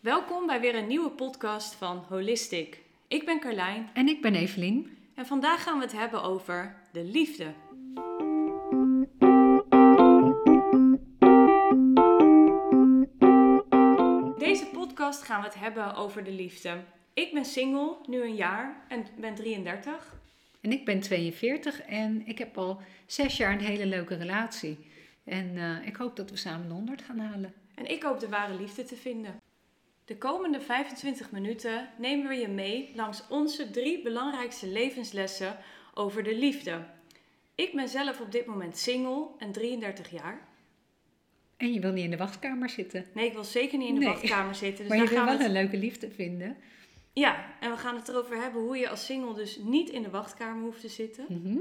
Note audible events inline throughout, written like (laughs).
Welkom bij weer een nieuwe podcast van Holistic. Ik ben Carlijn En ik ben Evelien. en vandaag gaan we het hebben over de liefde. In deze podcast gaan we het hebben over de liefde. Ik ben single, nu een jaar en ben 33. En ik ben 42 en ik heb al zes jaar een hele leuke relatie. En eh, ik hoop dat we samen de 100 gaan halen. En ik hoop de ware liefde te vinden. De komende 25 minuten nemen we je mee langs onze drie belangrijkste levenslessen over de liefde. Ik ben zelf op dit moment single en 33 jaar. En je wil niet in de wachtkamer zitten. Nee, ik wil zeker niet in de Nee. wachtkamer zitten. Dus maar je wil gaan wel we een leuke liefde vinden. Ja, en we gaan het erover hebben hoe je als single dus niet in de wachtkamer hoeft te zitten. Mhm.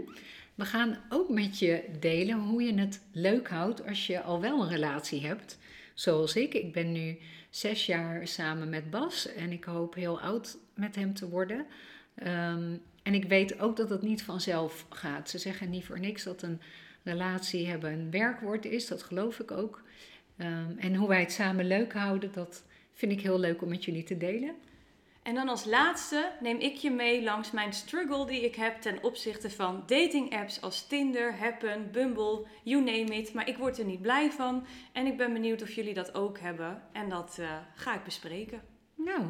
We gaan ook met je delen hoe je het leuk houdt als je al wel een relatie hebt. Zoals ik. Ik ben nu zes jaar samen met Bas en ik hoop heel oud met hem te worden. Ehm, en ik weet ook dat het niet vanzelf gaat. Ze zeggen niet voor niks dat een relatie hebben een werkwoord is. Dat geloof ik ook. Ehm, en hoe wij het samen leuk houden, dat vind ik heel leuk om met jullie te delen. En dan als laatste neem ik je mee langs mijn struggle die ik heb ten opzichte van dating apps als Tinder, Happen, Bumble, you name it. Maar ik word er niet blij van en ik ben benieuwd of jullie dat ook hebben. En dat eh, ga ik bespreken. Nou,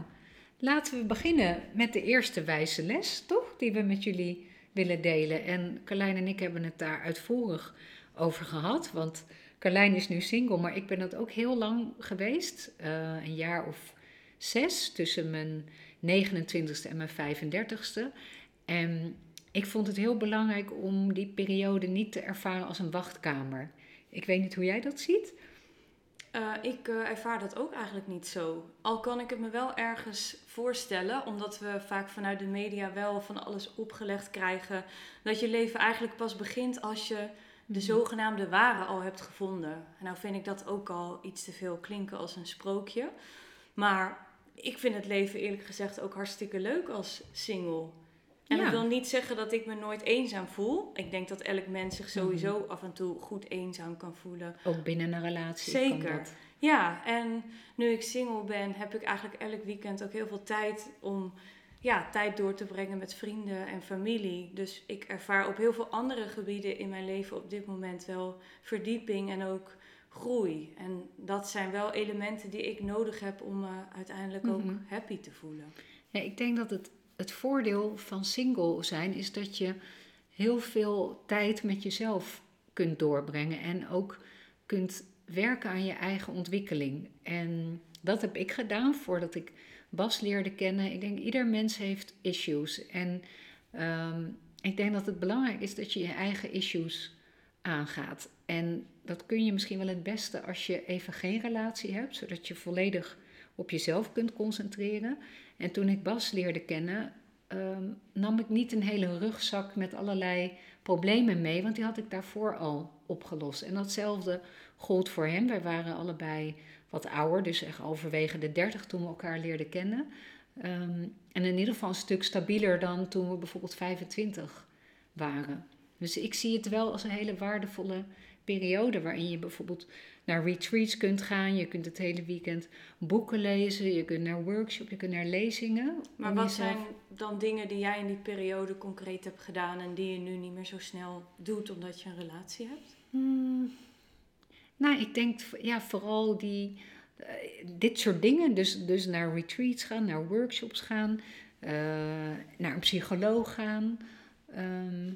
laten we beginnen met de eerste wijze les, toch? Die we met jullie willen delen. En Carlijn en ik hebben het daar uitvoerig over gehad. Want Carlijn is nu single, maar ik ben dat ook heel lang geweest. Eh, een jaar of zes, tussen mijn 29ste en mijn 35ste. En ik vond het heel belangrijk om die periode niet te ervaren als een wachtkamer. Ik weet niet hoe jij dat ziet. Eh, ik eh, ervaar dat ook eigenlijk niet zo. Al kan ik het me wel ergens voorstellen, omdat we vaak vanuit de media wel van alles opgelegd krijgen, dat je leven eigenlijk pas begint als je de zogenaamde ware al hebt gevonden. En nou vind ik dat ook al iets te veel klinken als een sprookje. Maar ik vind het leven eerlijk gezegd ook hartstikke leuk als single. En Ja. ik wil niet zeggen dat ik me nooit eenzaam voel. Ik denk dat elk mens zich sowieso af en toe goed eenzaam kan voelen. Ook binnen een relatie. Zeker. Kan dat. Ja, en nu ik single ben, heb ik eigenlijk elk weekend ook heel veel tijd om ja, tijd door te brengen met vrienden en familie. Dus ik ervaar op heel veel andere gebieden in mijn leven op dit moment wel verdieping en ook groei. En dat zijn wel elementen die ik nodig heb om me uiteindelijk ook Mhm. happy te voelen. Ja, ik denk dat het, het voordeel van single zijn is dat je heel veel tijd met jezelf kunt doorbrengen en ook kunt werken aan je eigen ontwikkeling. En dat heb ik gedaan voordat ik Bas leerde kennen. Ik denk ieder mens heeft issues en ehm, ik denk dat het belangrijk is dat je je eigen issues aangaat. En dat kun je misschien wel het beste als je even geen relatie hebt, zodat je volledig op jezelf kunt concentreren. En toen ik Bas leerde kennen, ehm, nam ik niet een hele rugzak met allerlei problemen mee, want die had ik daarvoor al opgelost. En datzelfde gold voor hem. Wij waren allebei wat ouder, dus echt halverwege de dertig toen we elkaar leerden kennen. Ehm, en in ieder geval een stuk stabieler dan toen we bijvoorbeeld 25 waren. Dus ik zie het wel als een hele waardevolle periode waarin je bijvoorbeeld naar retreats kunt gaan. Je kunt het hele weekend boeken lezen, je kunt naar workshops, je kunt naar lezingen. Maar wat jezelf- zijn dan dingen die jij in die periode concreet hebt gedaan en die je nu niet meer zo snel doet omdat je een relatie hebt? Hmm, nou, ik denk ja, vooral die, eh, dit soort dingen. Dus, dus naar retreats gaan, naar workshops gaan, eh, naar een psycholoog gaan. Ehm,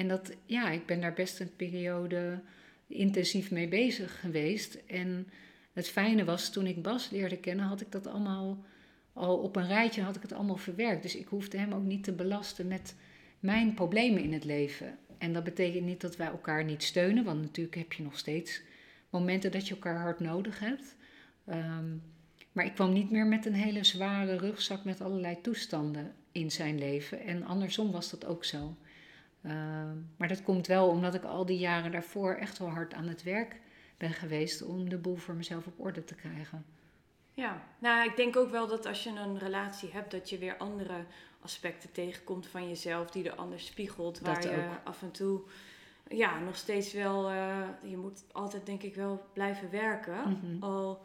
en dat, ja, ik ben daar best een periode intensief mee bezig geweest. En het fijne was, toen ik Bas leerde kennen, had ik dat allemaal al op een rijtje, had ik het allemaal verwerkt. Dus ik hoefde hem ook niet te belasten met mijn problemen in het leven. En dat betekent niet dat wij elkaar niet steunen, want natuurlijk heb je nog steeds momenten dat je elkaar hard nodig hebt. Ehm, maar ik kwam niet meer met een hele zware rugzak met allerlei toestanden in zijn leven. En andersom was dat ook zo. Ehm, maar dat komt wel omdat ik al die jaren daarvoor echt wel hard aan het werk ben geweest om de boel voor mezelf op orde te krijgen. Ja, nou ik denk ook wel dat als je een relatie hebt, dat je weer andere aspecten tegenkomt van jezelf die er anders spiegelt. Waar Dat je ook. af en toe ja, nog steeds wel, eh, je moet altijd denk ik wel blijven werken. Mhm. Al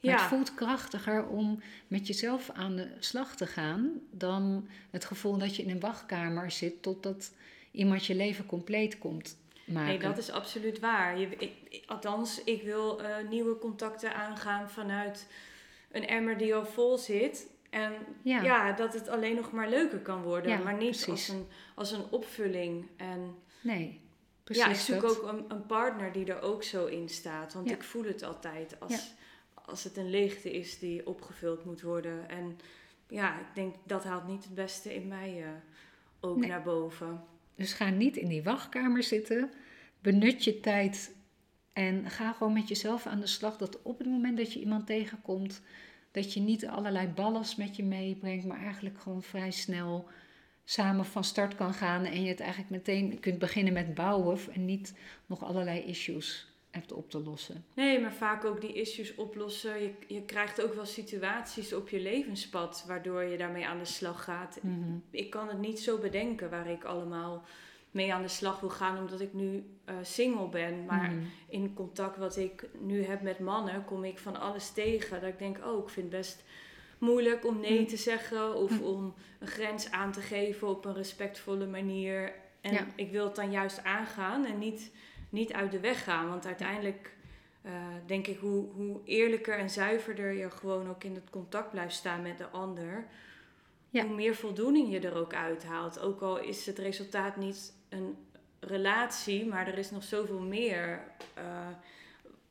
Maar Ja. het voelt krachtiger om met jezelf aan de slag te gaan dan het gevoel dat je in een wachtkamer zit totdat iemand je leven compleet komt maken. Nee, dat is absoluut waar. Je, ik, althans, ik wil eh, nieuwe contacten aangaan vanuit een emmer die al vol zit. En Ja. ja, dat het alleen nog maar leuker kan worden. Ja, maar niet als een, als een opvulling. En Nee, precies ja, ik zoek dat. ook een, een partner die er ook zo in staat. Want ik voel het altijd als. Als het een leegte is die opgevuld moet worden. En ja, ik denk dat haalt niet het beste in mij eh, ook Nee. naar boven. Dus ga niet in die wachtkamer zitten. Benut je tijd en ga gewoon met jezelf aan de slag. Dat op het moment dat je iemand tegenkomt, dat je niet allerlei ballast met je meebrengt, maar eigenlijk gewoon vrij snel samen van start kan gaan en je het eigenlijk meteen kunt beginnen met bouwen en niet nog allerlei issues hebt op te lossen. Nee, maar vaak ook die issues oplossen. Je, je krijgt ook wel situaties op je levenspad waardoor je daarmee aan de slag gaat. Mhm. Ik kan het niet zo bedenken waar ik allemaal mee aan de slag wil gaan, omdat ik nu eh, single ben. Maar Mhm. in contact wat ik nu heb met mannen, kom ik van alles tegen. Dat ik denk, oh, ik vind het best moeilijk om nee Mm. te zeggen of om een grens aan te geven op een respectvolle manier. En Ja. ik wil het dan juist aangaan en niet, niet uit de weg gaan. Want uiteindelijk eh, denk ik, hoe, hoe eerlijker en zuiverder je gewoon ook in het contact blijft staan met de ander, Ja. hoe meer voldoening je er ook uithaalt. Ook al is het resultaat niet een relatie, maar er is nog zoveel meer. eh,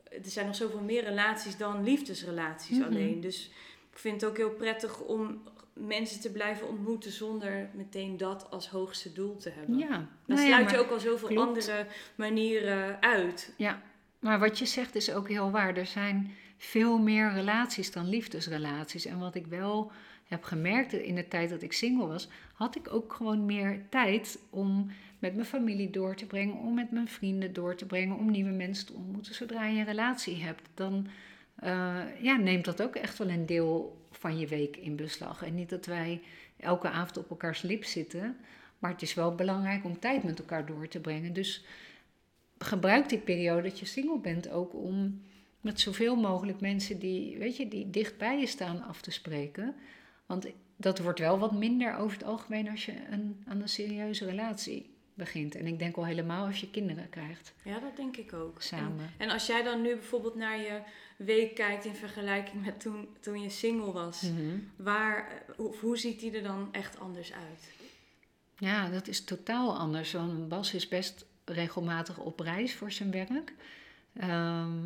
er zijn nog zoveel meer relaties dan liefdesrelaties Mhm. alleen. Dus ik vind het ook heel prettig om mensen te blijven ontmoeten zonder meteen dat als hoogste doel te hebben. Ja, Dan nou ja, sluit je ook al zoveel klopt. andere manieren uit. Ja, maar wat je zegt is ook heel waar. Er zijn veel meer relaties dan liefdesrelaties. En wat ik wel heb gemerkt in de tijd dat ik single was, had ik ook gewoon meer tijd om met mijn familie door te brengen, om met mijn vrienden door te brengen, om nieuwe mensen te ontmoeten. Zodra je een relatie hebt, dan eh, ja, neemt dat ook echt wel een deel van je week in beslag. En niet dat wij elke avond op elkaars lip zitten, maar het is wel belangrijk om tijd met elkaar door te brengen. Dus gebruik die periode dat je single bent ook om met zoveel mogelijk mensen die, weet je, die dicht bij je staan af te spreken. Want dat wordt wel wat minder over het algemeen als je een, aan een serieuze relatie begint. En ik denk al helemaal als je kinderen krijgt Ja, dat denk ik ook. En, samen. en als jij dan nu bijvoorbeeld naar je week kijkt in vergelijking met toen, toen je single was, Mhm. waar, eh, hoe, hoe ziet die er dan echt anders uit? Ja, dat is totaal anders. Want Bas is best regelmatig op reis voor zijn werk. Ehm,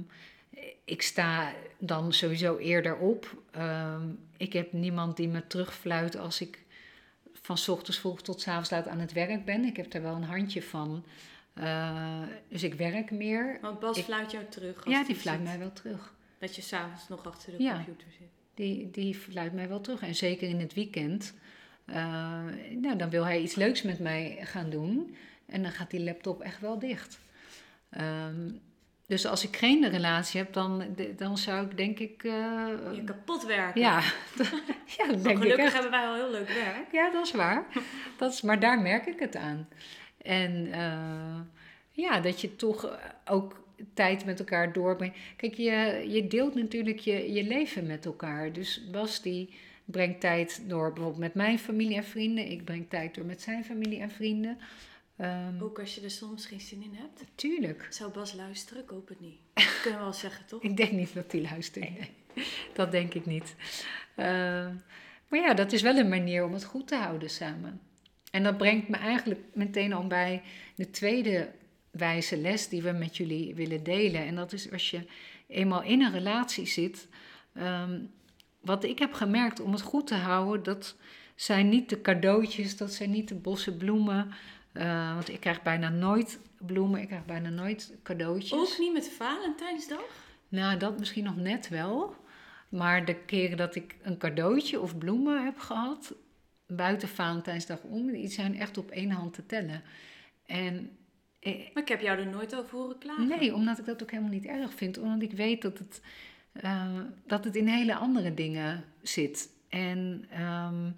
ik sta dan sowieso eerder op. Ehm, ik heb niemand die me terugfluit als ik van 's ochtends vroeg tot 's avonds laat aan het werk ben. Ik heb daar wel een handje van. Eh, dus ik werk meer. Want Bas Ik- fluit jou terug. Als Ja, die fluit mij wel terug. Dat je s'avonds nog achter de Ja. computer zit. Die, die fluit mij wel terug. En zeker in het weekend. eh, nou, dan wil hij iets leuks met mij gaan doen. En dan gaat die laptop echt wel dicht. Ehm, dus als ik geen relatie heb, dan, dan zou ik denk ik... eh, Je kapot werken. ja, (laughs) ja, denk ik gelukkig echt. hebben wij al heel leuk werk. Ja, dat is waar. Dat is, maar daar merk ik het aan. En eh, ja, dat je toch ook tijd met elkaar doorbrengt. Kijk, je, je deelt natuurlijk je, je leven met elkaar. Dus Bas die brengt tijd door bijvoorbeeld met mijn familie en vrienden. Ik breng tijd door met zijn familie en vrienden. Ehm Ook als je er soms geen zin in hebt. tuurlijk. Zou Bas luisteren? Ik hoop het niet. Dat kunnen we wel zeggen, toch? (laughs) Ik denk niet dat hij luistert. Nee. (laughs) Dat denk ik niet. Ehm, maar ja, dat is wel een manier om het goed te houden samen. En dat brengt me eigenlijk meteen al bij de tweede wijze les die we met jullie willen delen. En dat is als je eenmaal in een relatie zit. ehm, wat ik heb gemerkt om het goed te houden, dat zijn niet de cadeautjes, dat zijn niet de bossen bloemen. Eh, want ik krijg bijna nooit bloemen, ik krijg bijna nooit cadeautjes. Ook niet met Valentijnsdag? Nou, dat misschien nog net wel. Maar de keren dat ik een cadeautje of bloemen heb gehad, buiten Valentijnsdag om, die zijn echt op één hand te tellen. En Maar ik heb jou er nooit over horen klagen. nee, omdat ik dat ook helemaal niet erg vind. Omdat ik weet dat het, eh, dat het in hele andere dingen zit. En ehm,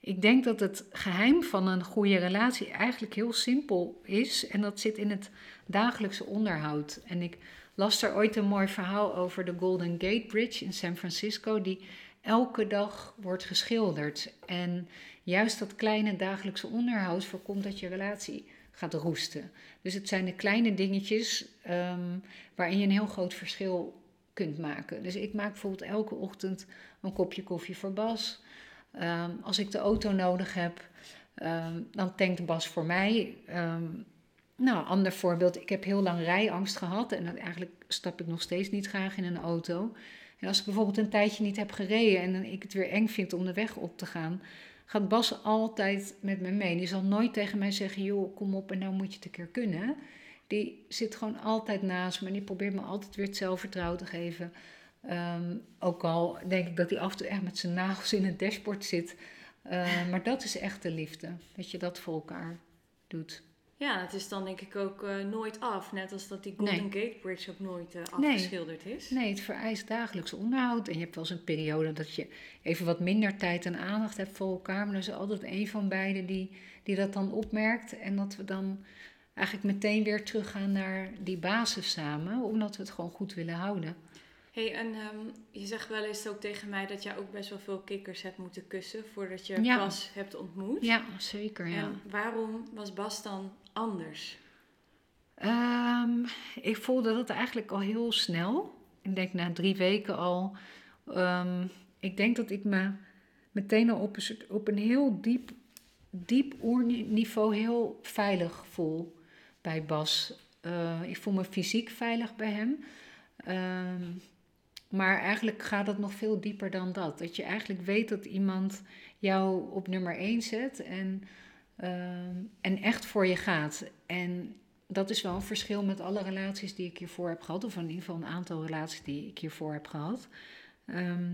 ik denk dat het geheim van een goede relatie eigenlijk heel simpel is. En dat zit in het dagelijkse onderhoud. En ik las er ooit een mooi verhaal over de Golden Gate Bridge in San Francisco, die elke dag wordt geschilderd. En juist dat kleine dagelijkse onderhoud voorkomt dat je relatie gaat roesten. Dus het zijn de kleine dingetjes ehm, waarin je een heel groot verschil kunt maken. Dus ik maak bijvoorbeeld elke ochtend een kopje koffie voor Bas. Ehm, als ik de auto nodig heb, um, dan tankt Bas voor mij. nou, ander voorbeeld. Ik heb heel lang rijangst gehad en eigenlijk stap ik nog steeds niet graag in een auto. En als ik bijvoorbeeld een tijdje niet heb gereden en ik het weer eng vind om de weg op te gaan, gaat Bas altijd met me mee. Die zal nooit tegen mij zeggen: joh, kom op en nou moet je het een keer kunnen. Die zit gewoon altijd naast me en die probeert me altijd weer het zelfvertrouwen te geven. Ehm, ook al denk ik dat hij af en toe echt met zijn nagels in het dashboard zit. Uh, maar dat is echt de liefde. Dat je dat voor elkaar doet. Ja, het is dan denk ik ook uh, nooit af. Net als dat die Golden Gate Bridge ook nooit uh, afgeschilderd nee. is. Nee, het vereist dagelijks onderhoud. En je hebt wel eens een periode dat je even wat minder tijd en aandacht hebt voor elkaar. Maar er is altijd een van beiden die, die dat dan opmerkt. En dat we dan eigenlijk meteen weer teruggaan naar die basis samen. Omdat we het gewoon goed willen houden hey, en um, je zegt wel eens ook tegen mij dat jij ook best wel veel kikkers hebt moeten kussen voordat je Bas hebt ontmoet. Ja, zeker. Ja. En waarom was Bas dan anders? Um, ik voelde dat eigenlijk al heel snel. Ik denk na drie weken al. Um, ik denk dat ik me meteen al op een, op een heel diep, diep oerniveau heel veilig voel bij Bas. Uh, ik voel me fysiek veilig bij hem. Um, maar eigenlijk gaat het nog veel dieper dan dat. Dat je eigenlijk weet dat iemand jou op nummer 1 zet en, ehm, en echt voor je gaat. En dat is wel een verschil met alle relaties die ik hiervoor heb gehad, of in ieder geval een aantal relaties die ik hiervoor heb gehad. Ehm,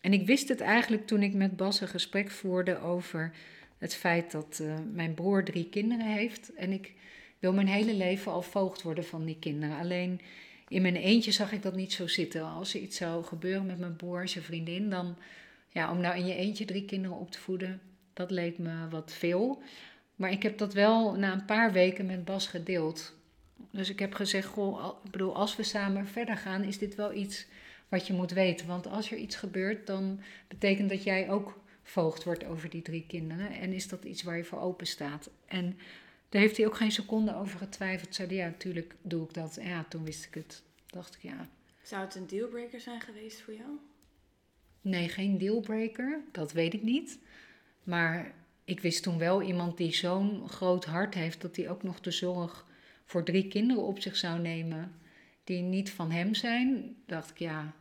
en ik wist het eigenlijk toen ik met Bas een gesprek voerde over het feit dat uh, mijn broer drie kinderen heeft. En ik wil mijn hele leven al voogd worden van die kinderen. Alleen in mijn eentje zag ik dat niet zo zitten. Als er iets zou gebeuren met mijn broer zijn vriendin, dan ja, om nou in je eentje drie kinderen op te voeden, dat leek me wat veel. Maar ik heb dat wel na een paar weken met Bas gedeeld. Dus ik heb gezegd, goh, ik bedoel, als we samen verder gaan, is dit wel iets wat je moet weten. Want als er iets gebeurt, dan betekent dat jij ook voogd wordt over die drie kinderen. En is dat iets waar je voor open staat. En daar heeft hij ook geen seconde over getwijfeld. Zei ja, natuurlijk doe ik dat. En ja, toen wist ik het. Dacht ik, ja. Zou het een dealbreaker zijn geweest voor jou? Nee, geen dealbreaker. Dat weet ik niet. Maar ik wist toen wel iemand die zo'n groot hart heeft... dat hij ook nog de zorg voor drie kinderen op zich zou nemen... die niet van hem zijn. Dacht ik, ja,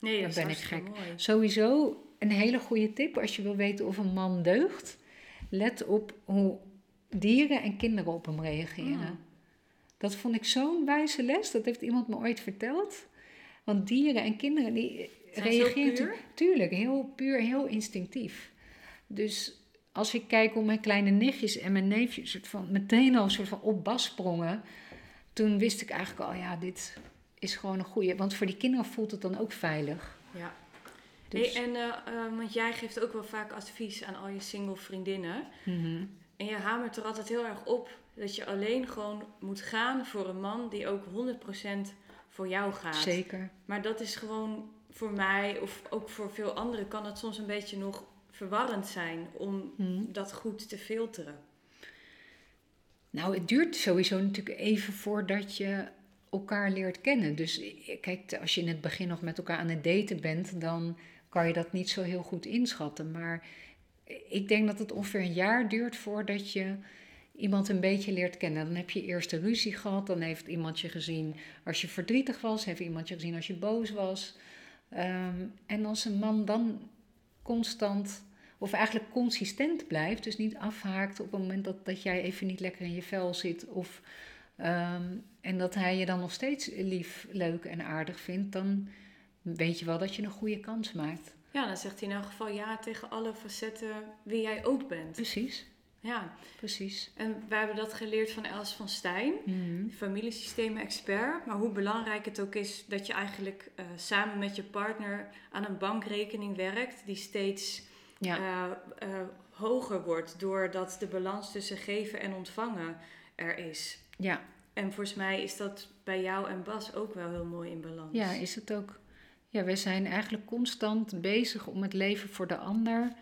nee, dan ben ik gek. Mooi. Sowieso een hele goede tip als je wil weten of een man deugt. Let op hoe dieren en kinderen op hem reageren. Ah. Dat vond ik zo'n wijze les. Dat heeft iemand me ooit verteld. Want dieren en kinderen die reageren tuurlijk heel puur, heel instinctief. Dus als ik kijk hoe mijn kleine nichtjes en mijn neefjes soort van, meteen al soort van op bas sprongen, toen wist ik eigenlijk al, ja, dit is gewoon een goede. Want voor die kinderen voelt het dan ook veilig. Ja. Dus. Hey, en uh, want jij geeft ook wel vaak advies aan al je single vriendinnen. Mm en je hamert er altijd heel erg op dat je alleen gewoon moet gaan voor een man die ook 100% voor jou gaat. Zeker. Maar dat is gewoon voor mij, of ook voor veel anderen, kan het soms een beetje nog verwarrend zijn om hmm. dat goed te filteren. Nou, het duurt sowieso natuurlijk even voordat je elkaar leert kennen. Dus kijk, als je in het begin nog met elkaar aan het daten bent, dan kan je dat niet zo heel goed inschatten. Maar ik denk dat het ongeveer een jaar duurt voordat je iemand een beetje leert kennen. Dan heb je eerst een ruzie gehad, dan heeft iemand je gezien als je verdrietig was, heeft iemand je gezien als je boos was. Ehm, en als een man dan constant, of eigenlijk consistent blijft, dus niet afhaakt op het moment dat, dat jij even niet lekker in je vel zit, of, ehm, en dat hij je dan nog steeds lief, leuk en aardig vindt, dan weet je wel dat je een goede kans maakt. Ja, dan zegt hij in elk geval ja tegen alle facetten wie jij ook bent. Precies. Ja, precies. En we hebben dat geleerd van Els van Stijn, mm familiesystemen-expert. Maar hoe belangrijk het ook is dat je eigenlijk uh, samen met je partner aan een bankrekening werkt, die steeds ja. uh, uh, hoger wordt doordat de balans tussen geven en ontvangen er is. Ja. En volgens mij is dat bij jou en Bas ook wel heel mooi in balans. Ja, is het ook. Ja, wij zijn eigenlijk constant bezig om het leven voor de ander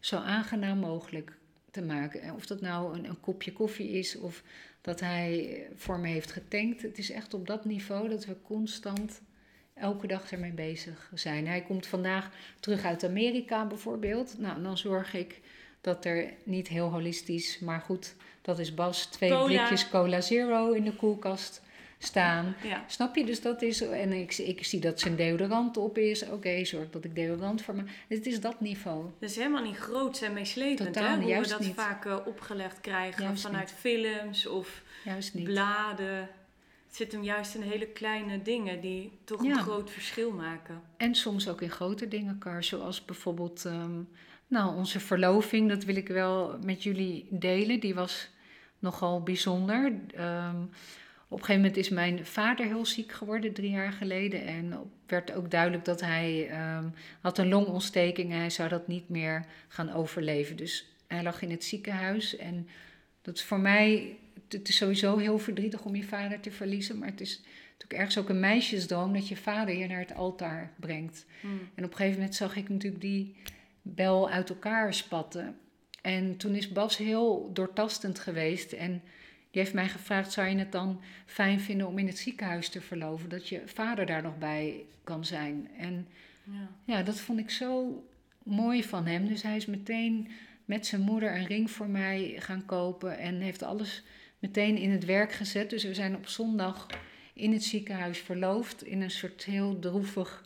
zo aangenaam mogelijk te maken. Of dat nou een, een kopje koffie is of dat hij voor me heeft getankt. Het is echt op dat niveau dat we constant elke dag ermee bezig zijn. Hij komt vandaag terug uit Amerika bijvoorbeeld. Nou, dan zorg ik dat er niet heel holistisch, maar goed, dat is Bas, twee Cola. blikjes Cola Zero in de koelkast staan. Ja. Snap je? Dus dat is, en ik, ik zie dat zijn deodorant op is. Oké, zorg dat ik deodorant voor me. Het is dat niveau. Dat is helemaal niet groot en meeslepend, Totaal, hè? Hoe we dat niet. vaak eh, opgelegd krijgen Juist vanuit films of Juist niet. bladen. Het zit hem juist in hele kleine dingen die toch Ja. een groot verschil maken. En soms ook in grote dingen, Kar. Zoals bijvoorbeeld, ehm, nou, onze verloving, dat wil ik wel met jullie delen. Die was nogal bijzonder. Ehm, op een gegeven moment is mijn vader heel ziek geworden, drie jaar geleden. En werd ook duidelijk dat hij ehm, had een longontsteking en hij zou dat niet meer gaan overleven. Dus hij lag in het ziekenhuis. En dat is voor mij, het is sowieso heel verdrietig om je vader te verliezen. Maar het is natuurlijk ergens ook een meisjesdroom dat je vader je naar het altaar brengt. Hm. En op een gegeven moment zag ik natuurlijk die bel uit elkaar spatten. En toen is Bas heel doortastend geweest. En die heeft mij gevraagd: zou je het dan fijn vinden om in het ziekenhuis te verloven? Dat je vader daar nog bij kan zijn. En Ja. ja, dat vond ik zo mooi van hem. Dus hij is meteen met zijn moeder een ring voor mij gaan kopen. En heeft alles meteen in het werk gezet. Dus we zijn op zondag in het ziekenhuis verloofd. In een soort heel droevig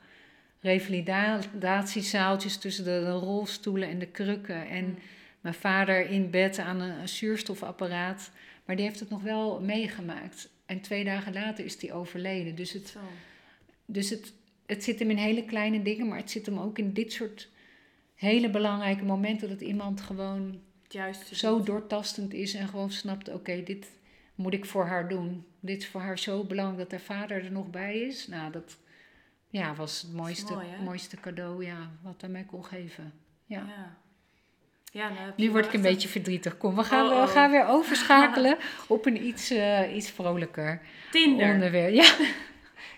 revalidatiezaaltjes tussen de, de rolstoelen en de krukken. En mijn vader in bed aan een, een zuurstofapparaat. Maar die heeft het nog wel meegemaakt. En twee dagen later is hij overleden. Dus het, Zo. dus het, het zit hem in hele kleine dingen, maar het zit hem ook in dit soort hele belangrijke momenten dat iemand gewoon Het juiste zo doortastend is en gewoon snapt: oké, dit moet ik voor haar doen. Dit is voor haar zo belangrijk dat haar vader er nog bij is. Nou, dat ja, was het mooiste, mooi, mooiste cadeau ja, wat hij mij kon geven. Ja. Ja. Nu word ik een beetje verdrietig. Kom, we gaan, Oh, we oh. gaan weer overschakelen (laughs) op een iets, eh, iets vrolijker Tinder. onderwerp. Ja.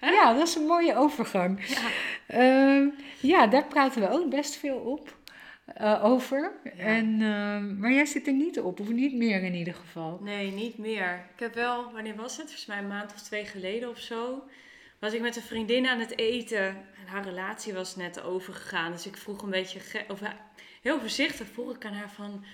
(laughs) ja, dat is een mooie overgang. Ja. Ehm, ja, daar praten we ook best veel op, eh, over. Ja. En, ehm, maar jij zit er niet op, of niet meer in ieder geval. Nee, niet meer. Ik heb wel, wanneer was het? Volgens mij een maand of twee geleden of zo. Was ik met een vriendin aan het eten. En haar relatie was net overgegaan. Dus ik vroeg een beetje, of ja, heel voorzichtig vroeg ik aan haar van...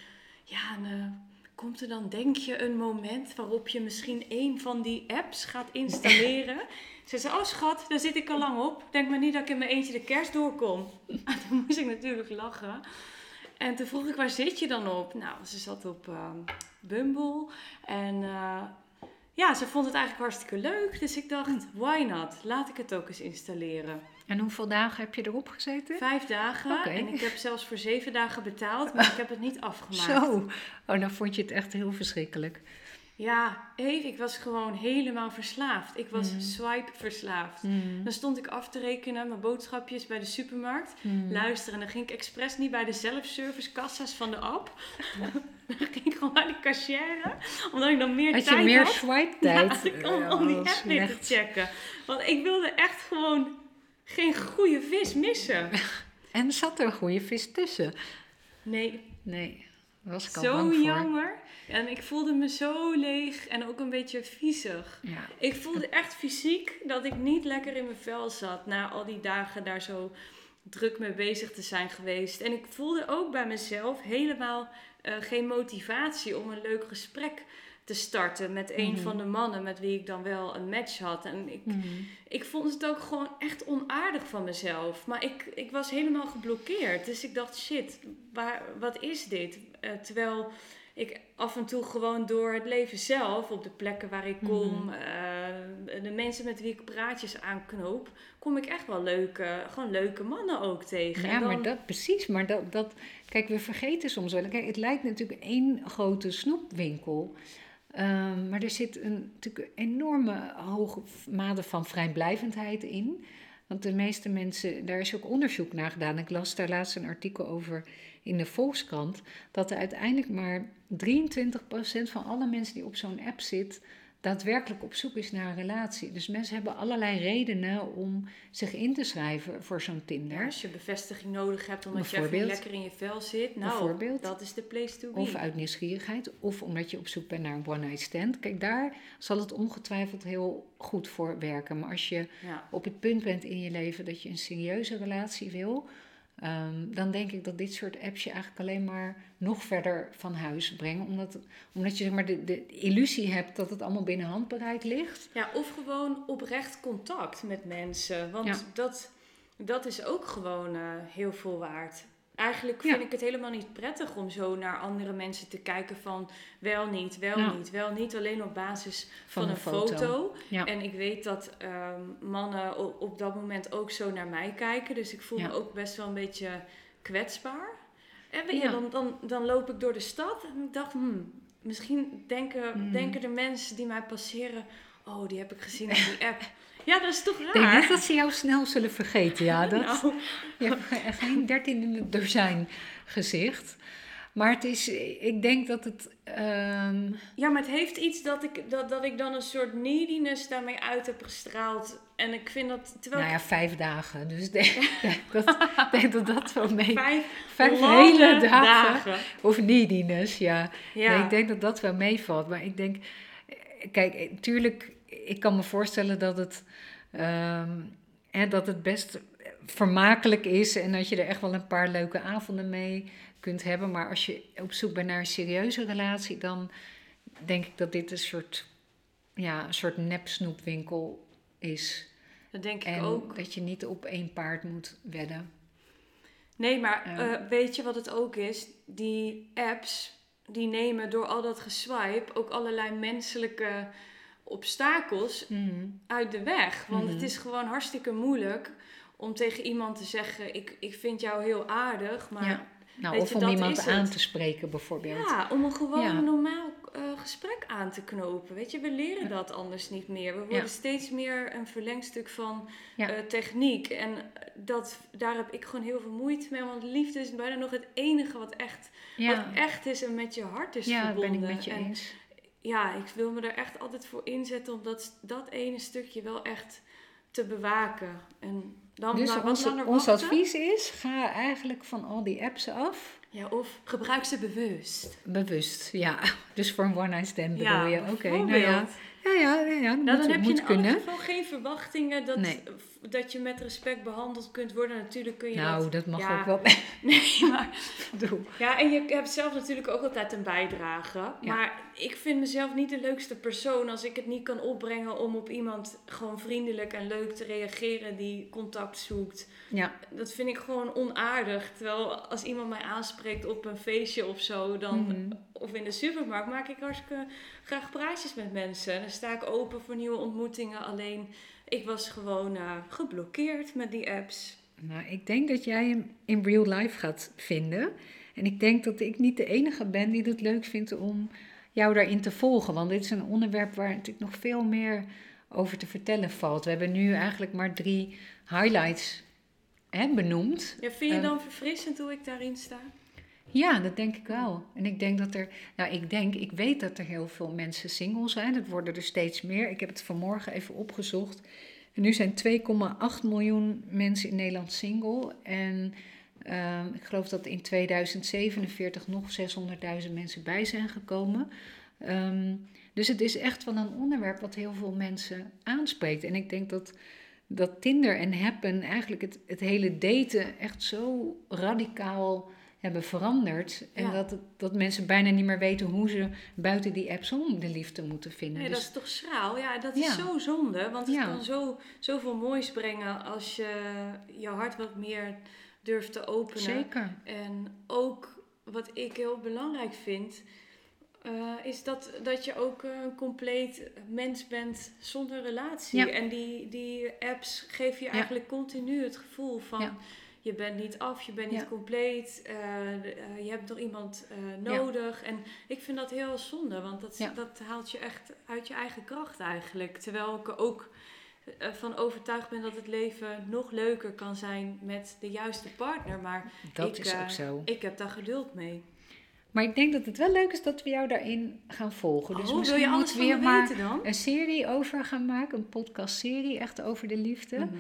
Ja, en, eh, komt er dan denk je een moment waarop je misschien een van die apps gaat installeren? Ze zei, oh schat, daar zit ik al lang op. Denk maar niet dat ik in mijn eentje de kerst doorkom. (laughs) En toen moest ik natuurlijk lachen. En toen vroeg ik, waar zit je dan op? Nou, ze zat op ehm, Bumble. En eh, ja, ze vond het eigenlijk hartstikke leuk. Dus ik dacht, why not? Laat ik het ook eens installeren. En hoeveel dagen heb je erop gezeten? Vijf dagen. En ik heb (laughs) zelfs voor zeven dagen betaald. Maar ik heb het niet (laughs) afgemaakt. Zo, oh, dan vond je het echt heel verschrikkelijk. Ja, Eve, ik was gewoon helemaal verslaafd. Ik was Mm. swipe verslaafd. Mm, Dan stond ik af te rekenen, mijn boodschapjes bij de supermarkt. mm. Luisteren, en dan ging ik expres niet bij de self-service kassa's van de app. (laughs) dan ging ik gewoon bij de cashier, omdat ik dan meer Had je tijd meer had. (laughs) swipe-tijd? Ja, om, om die app weer te checken. Want ik wilde echt gewoon geen goede vis missen. (laughs) En zat er een goede vis tussen? Nee, Nee, was ik al zo jammer. En ik voelde me zo leeg en ook een beetje viezig. Ja. Ik voelde echt fysiek dat ik niet lekker in mijn vel zat na al die dagen daar zo druk mee bezig te zijn geweest. En ik voelde ook bij mezelf helemaal eh, geen motivatie om een leuk gesprek te starten met een Mhm. van de mannen met wie ik dan wel een match had. En ik, Mm. ik vond het ook gewoon echt onaardig van mezelf. Maar ik, ik was helemaal geblokkeerd. Dus ik dacht, shit, waar, wat is dit? Eh, terwijl ik af en toe gewoon door het leven zelf, op de plekken waar ik kom, Mhm. eh, de mensen met wie ik praatjes aanknoop, kom ik echt wel leuke, gewoon leuke mannen ook tegen. Ja, dan- maar dat precies. Maar dat, dat, kijk, we vergeten soms wel. Kijk, het lijkt natuurlijk één grote snoepwinkel. Ehm, maar er zit een, natuurlijk een enorme hoge mate van vrijblijvendheid in. Want de meeste mensen, daar is ook onderzoek naar gedaan. Ik las daar laatst een artikel over in de Volkskrant. Dat er uiteindelijk maar 23% van alle mensen die op zo'n app zit, daadwerkelijk op zoek is naar een relatie. Dus mensen hebben allerlei redenen om zich in te schrijven voor zo'n Tinder. Ja, als je bevestiging nodig hebt omdat je even lekker in je vel zit. Nou, Bijvoorbeeld. dat is de place to be. Of uit nieuwsgierigheid, of omdat je op zoek bent naar een one-night stand. Kijk, daar zal het ongetwijfeld heel goed voor werken. Maar als je ja. op het punt bent in je leven dat je een serieuze relatie wil, ehm, dan denk ik dat dit soort apps je eigenlijk alleen maar nog verder van huis brengen. Omdat, omdat je zeg maar, de, de illusie hebt dat het allemaal binnen handbereik ligt. ja, of gewoon oprecht contact met mensen. Want Ja. dat, dat is ook gewoon eh, heel veel waard. Eigenlijk Ja. vind ik het helemaal niet prettig om zo naar andere mensen te kijken van wel niet, wel Ja. niet, wel niet. Alleen op basis van, Van een foto. foto. Ja. En ik weet dat ehm, mannen op, op dat moment ook zo naar mij kijken. Dus ik voel me ook best wel een beetje kwetsbaar. En weet je, Ja. dan, dan, dan loop ik door de stad en ik dacht, hmm, misschien denken, Hmm. denken de mensen die mij passeren, oh, die heb ik gezien op die app. Ja, dat is toch Ik denk raar? niet dat ze jou snel zullen vergeten. Ja, (laughs) dat, Nou, Je hebt ge- geen dertiende dozijn gezicht. Maar het is, ik denk dat het. ehm, ja, maar het heeft iets dat ik, dat, dat ik dan een soort neediness daarmee uit heb gestraald. En ik vind dat, terwijl nou ja, vijf dagen. Dus ik denk, (laughs) dat, denk dat dat wel mee. vijf, hele dagen. dagen. Of neediness, ja. Ja. Nee, ik denk dat dat wel meevalt. Maar ik denk, kijk, natuurlijk, ik kan me voorstellen dat het, ehm, hè, dat het best vermakelijk is en dat je er echt wel een paar leuke avonden mee kunt hebben. Maar als je op zoek bent naar een serieuze relatie, dan denk ik dat dit een soort, ja, een soort nepsnoepwinkel is. dat denk ik En ook. dat je niet op één paard moet wedden. Nee, maar Ja. eh, weet je wat het ook is? Die apps, die nemen door al dat geswipe ook allerlei menselijke obstakels Mm. uit de weg. Want Mhm. het is gewoon hartstikke moeilijk om tegen iemand te zeggen: Ik, ik vind jou heel aardig, maar. Ja. Nou, of je, om iemand aan te spreken bijvoorbeeld. Ja, om een gewoon Ja. normaal eh, gesprek aan te knopen. Weet je, we leren dat anders niet meer. We worden Ja. steeds meer een verlengstuk van Ja. eh, techniek. En dat, daar heb ik gewoon heel veel moeite mee. Want liefde is bijna nog het enige wat echt, Ja, wat echt is en met je hart is ja verbonden. ben ik met je en eens. Ja, ik wil me er echt altijd voor inzetten om dat, dat ene stukje wel echt te bewaken. En dan Dus ons, ons advies is, ga eigenlijk van al die apps af. Ja, of gebruik ze bewust. Bewust, ja. Dus voor een one-night stand bedoel ja, je. Oké, nou ja. Ja, ja, ja, ja dat Nou, moet, dan heb je in kunnen. elk geval geen verwachtingen dat, Nee. Dat je met respect behandeld kunt worden. Natuurlijk kun je Nou, dat... dat mag ja, ook wel (laughs) (laughs) Nee, maar... doen. Ja, en je hebt zelf natuurlijk ook altijd een bijdrage. Ja. Maar ik vind mezelf niet de leukste persoon als ik het niet kan opbrengen om op iemand gewoon vriendelijk en leuk te reageren die contact zoekt. Ja, Dat vind ik gewoon onaardig. Terwijl als iemand mij aanspreekt op een feestje of zo, dan, Mhm. of in de supermarkt, maak ik hartstikke graag praatjes met mensen. Dan sta ik open voor nieuwe ontmoetingen. Alleen ik was gewoon eh, geblokkeerd met die apps. nou, ik denk dat jij hem in real life gaat vinden. En ik denk dat ik niet de enige ben die het leuk vindt om jou daarin te volgen. Want dit is een onderwerp waar natuurlijk nog veel meer over te vertellen valt. We hebben nu eigenlijk maar drie highlights hè, benoemd. Ja, vind je Ehm, dan verfrissend hoe ik daarin sta? Ja, dat denk ik wel. En ik denk dat er, nou ik denk, ik weet dat er heel veel mensen single zijn. Het worden er steeds meer. Ik heb het vanmorgen even opgezocht. En nu zijn 2,8 miljoen mensen in Nederland single. En ehm, ik geloof dat in 2047 nog 600.000 mensen bij zijn gekomen. Ehm, dus het is echt wel een onderwerp wat heel veel mensen aanspreekt. En ik denk dat, dat Tinder en Happen eigenlijk het, het hele daten echt zo radicaal hebben veranderd. En Ja. dat, dat mensen bijna niet meer weten hoe ze buiten die apps om de liefde moeten vinden. Nee, Dus- dat is toch schraal? Ja, dat is Ja. zo zonde. Want het Ja. kan zo, zoveel moois brengen als je je hart wat meer durft te openen. Zeker. En ook wat ik heel belangrijk vind, eh, is dat, dat je ook een compleet mens bent zonder relatie. Ja. En die, die apps geven je Ja. eigenlijk continu het gevoel van. Ja. Je bent niet af, je bent niet Ja. compleet, eh, eh, je hebt nog iemand eh, Ja. nodig. En ik vind dat heel zonde, want dat, Ja. dat haalt je echt uit je eigen kracht eigenlijk. Terwijl ik er ook van overtuigd ben dat het leven nog leuker kan zijn met de juiste partner. Maar Dat ik, is ook zo. ik heb daar geduld mee. Maar ik denk dat het wel leuk is dat we jou daarin gaan volgen. Dus oh, misschien wil je alles moeten we weer maar weten dan? een serie over gaan maken. Een podcastserie echt over de liefde. Mhm.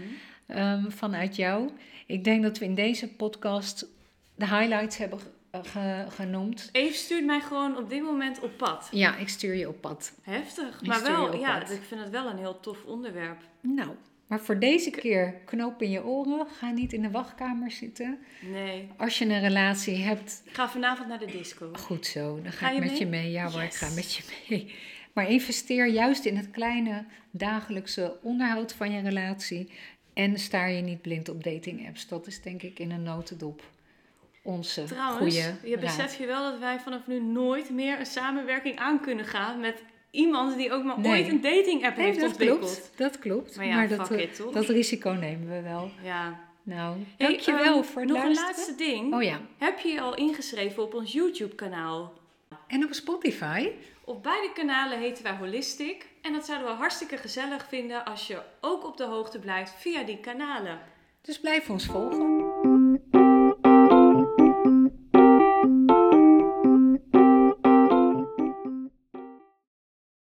Ehm, vanuit jou. Ik denk dat we in deze podcast de highlights hebben ge- eh, ge- genoemd. Eve stuurt mij gewoon op dit moment op pad. Ja, ik stuur je op pad. Heftig. Ik Maar wel, ja, pad. ik vind het wel een heel tof onderwerp. Nou, maar voor deze keer knoop in je oren. Ga niet in de wachtkamer zitten. Nee. Als je een relatie hebt, Ik ga vanavond naar de disco. goed zo. Dan ga, Ga ik met mee? je mee. Ja hoor, ik ga met je mee. Maar investeer juist in het kleine dagelijkse onderhoud van je relatie. En staar je niet blind op dating apps. Dat is denk ik in een notendop onze Trouwens, goede je beseft je wel dat wij vanaf nu nooit meer een samenwerking aan kunnen gaan met iemand die ook maar Nee. ooit een dating app Nee, heeft dat ontwikkeld. klopt. Dat klopt. Maar ja, dat, fuck eh, it, toch? dat risico nemen we wel. Ja. Nou, Hey, dankjewel ehm, voor het Nog een luisteren. laatste ding. Oh ja, Heb je je al ingeschreven op ons YouTube kanaal? en op Spotify. Op beide kanalen heten wij Holistic. En dat zouden we hartstikke gezellig vinden als je ook op de hoogte blijft via die kanalen. Dus blijf ons volgen.